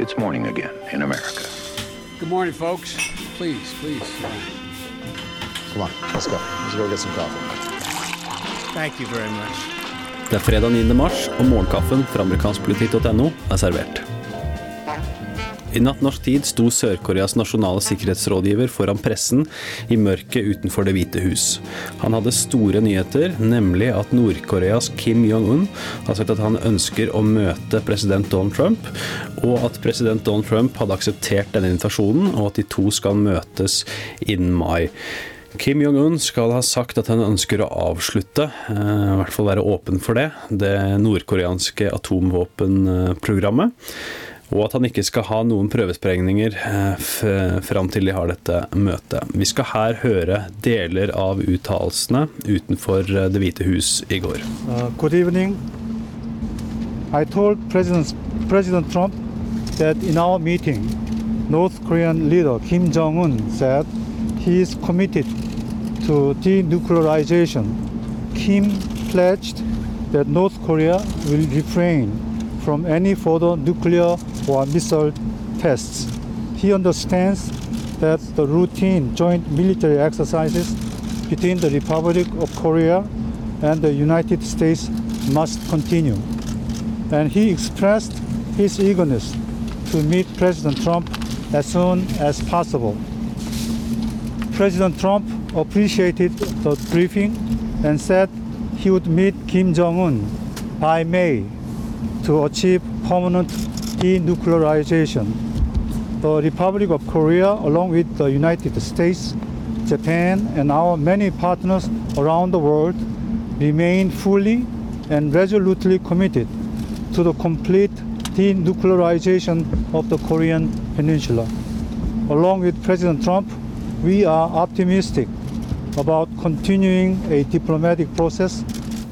It's morning again in America. Good morning, folks. Please, please. Come on, let's go. Let's go get some coffee. Thank you very much. Det er fredag 9. mars, og morgenkaffen fra amerikanskpoliti.no er servert. I natt norsk tid sto Sør-Koreas nasjonale sikkerhetsrådgiver foran pressen i mørket utenfor Det hvite hus. Han hadde store nyheter, nemlig at Nord-Koreas Kim Jong-un har sagt at han ønsker å møte president Donald Trump, og at president Donald Trump hadde akseptert denne invitasjonen, og at de to skal møtes innen mai. Kim Jong-un skal ha sagt at han ønsker å avslutte, eh, i hvert fall være åpen for det, det nordkoreanske atomvåpenprogrammet. Og at han ikke skal ha noen prøvesprengninger eh, fram til de har dette møtet. Vi skal her høre deler av uttalelsene utenfor eh, Det hvite hus i går. Uh, good evening. I told President, President Trump that in our meeting, North Korean Kim Jong un said he is committed to denuclearization. Kim pledged that North Korea will refrain from any further nuclear or missile tests. He understands that the routine joint military exercises between the Republic of Korea and the United States must continue. And he expressed his eagerness to meet President Trump as soon as possible. President Trump appreciated the briefing and said he would meet Kim Jong un by May to achieve permanent denuclearization. The Republic of Korea, along with the United States, Japan, and our many partners around the world, remain fully and resolutely committed to the complete denuclearization of the Korean Peninsula. Along with President Trump, we are optimistic about continuing a diplomatic process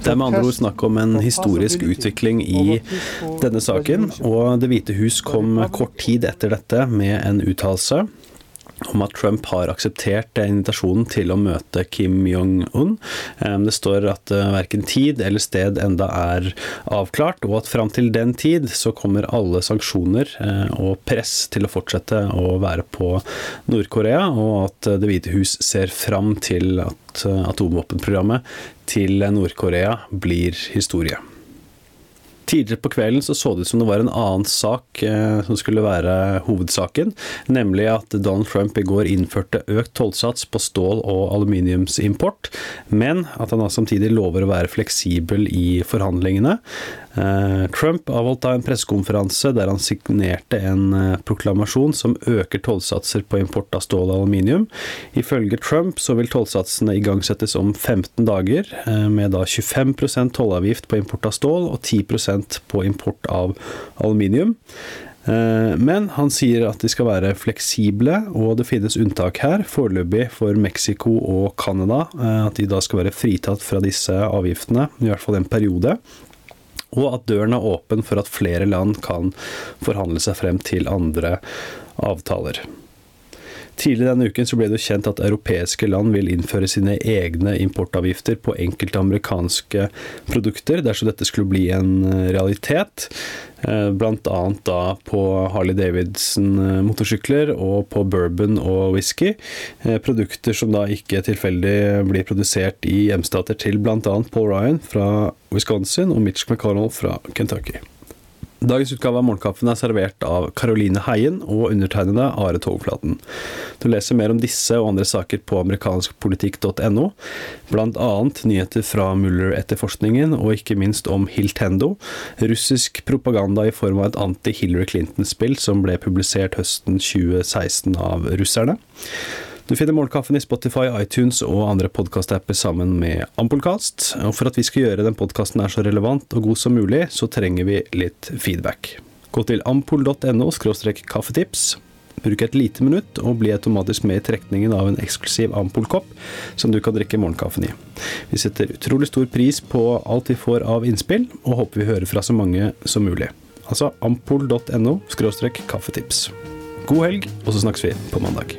Det er med andre ord snakk om en historisk utvikling i denne saken, og Det hvite hus kom kort tid etter dette med en uttalelse om at Trump har akseptert invitasjonen til å møte Kim Jong-un. Det står at eh, verken tid eller sted enda er avklart, og at fram til den tid så kommer alle sanksjoner eh, og press til å fortsette å være på Nord-Korea, og at Det hvite hus ser fram til at eh, atomvåpenprogrammet til Nord-Korea blir historie. Tidligere på kvelden så, så det ut som det var en annen sak eh, som skulle være hovedsaken, nemlig at Donald Trump i går innførte økt tollsats på stål- og aluminiumsimport, men at han da samtidig lover å være fleksibel i forhandlingene. Eh, Trump avholdt da en pressekonferanse der han signerte en eh, proklamasjon som øker tollsatser på import av stål og aluminium. Ifølge Trump så vil tollsatsene igangsettes om 15 dager, eh, med da 25% tollavgift på import av stål og 10 på import av aluminium. Men han sier at de skal være fleksible, og det finnes unntak her, foreløpig for Mexico og Canada. At de da skal være fritatt fra disse avgiftene, i hvert fall en periode og at døren er åpen for at flere land kan forhandle seg frem til andre avtaler. Tidligere denne uken ble det kjent at europeiske land vil innføre sine egne importavgifter på enkelte amerikanske produkter, dersom dette skulle bli en eh, realitet. blant Bl.a. da på Harley Davidson-motorsykler eh, og på bourbon og whisky. Produkter som da ikke tilfeldig blir produsert i hjemstater til bl.a. Paul Ryan fra Wisconsin og Mitch McConnell fra Kentucky. Dagens utgave av Morgenkaffen er servert av Caroline Heien og undertegnede Are Togflaten. Du leser mer om disse og andre saker på amerikanskpolitikk.no, bl.a. nyheter fra Mueller-etterforskningen og ikke minst om Hiltendo, russisk propaganda i form av et anti-Hillary Clinton-spill som ble publisert høsten 2016 av russerne. Du finner Morgenkaffen i Spotify, iTunes og andre podkastapper sammen med Ampullkast. Og for at vi skal gjøre den podkasten er så relevant og god som mulig, så trenger vi litt feedback. Gå til ampol.no kaffetips. Bruk et lite minutt og bli automatisk med i trekningen av en eksklusiv Ampol-kopp som du kan drikke morgenkaffen i. Vi setter utrolig stor pris på alt vi får av innspill, og håper vi hører fra så mange som mulig. Altså ampol.no kaffetips. God helg, og så snakkes vi på mandag.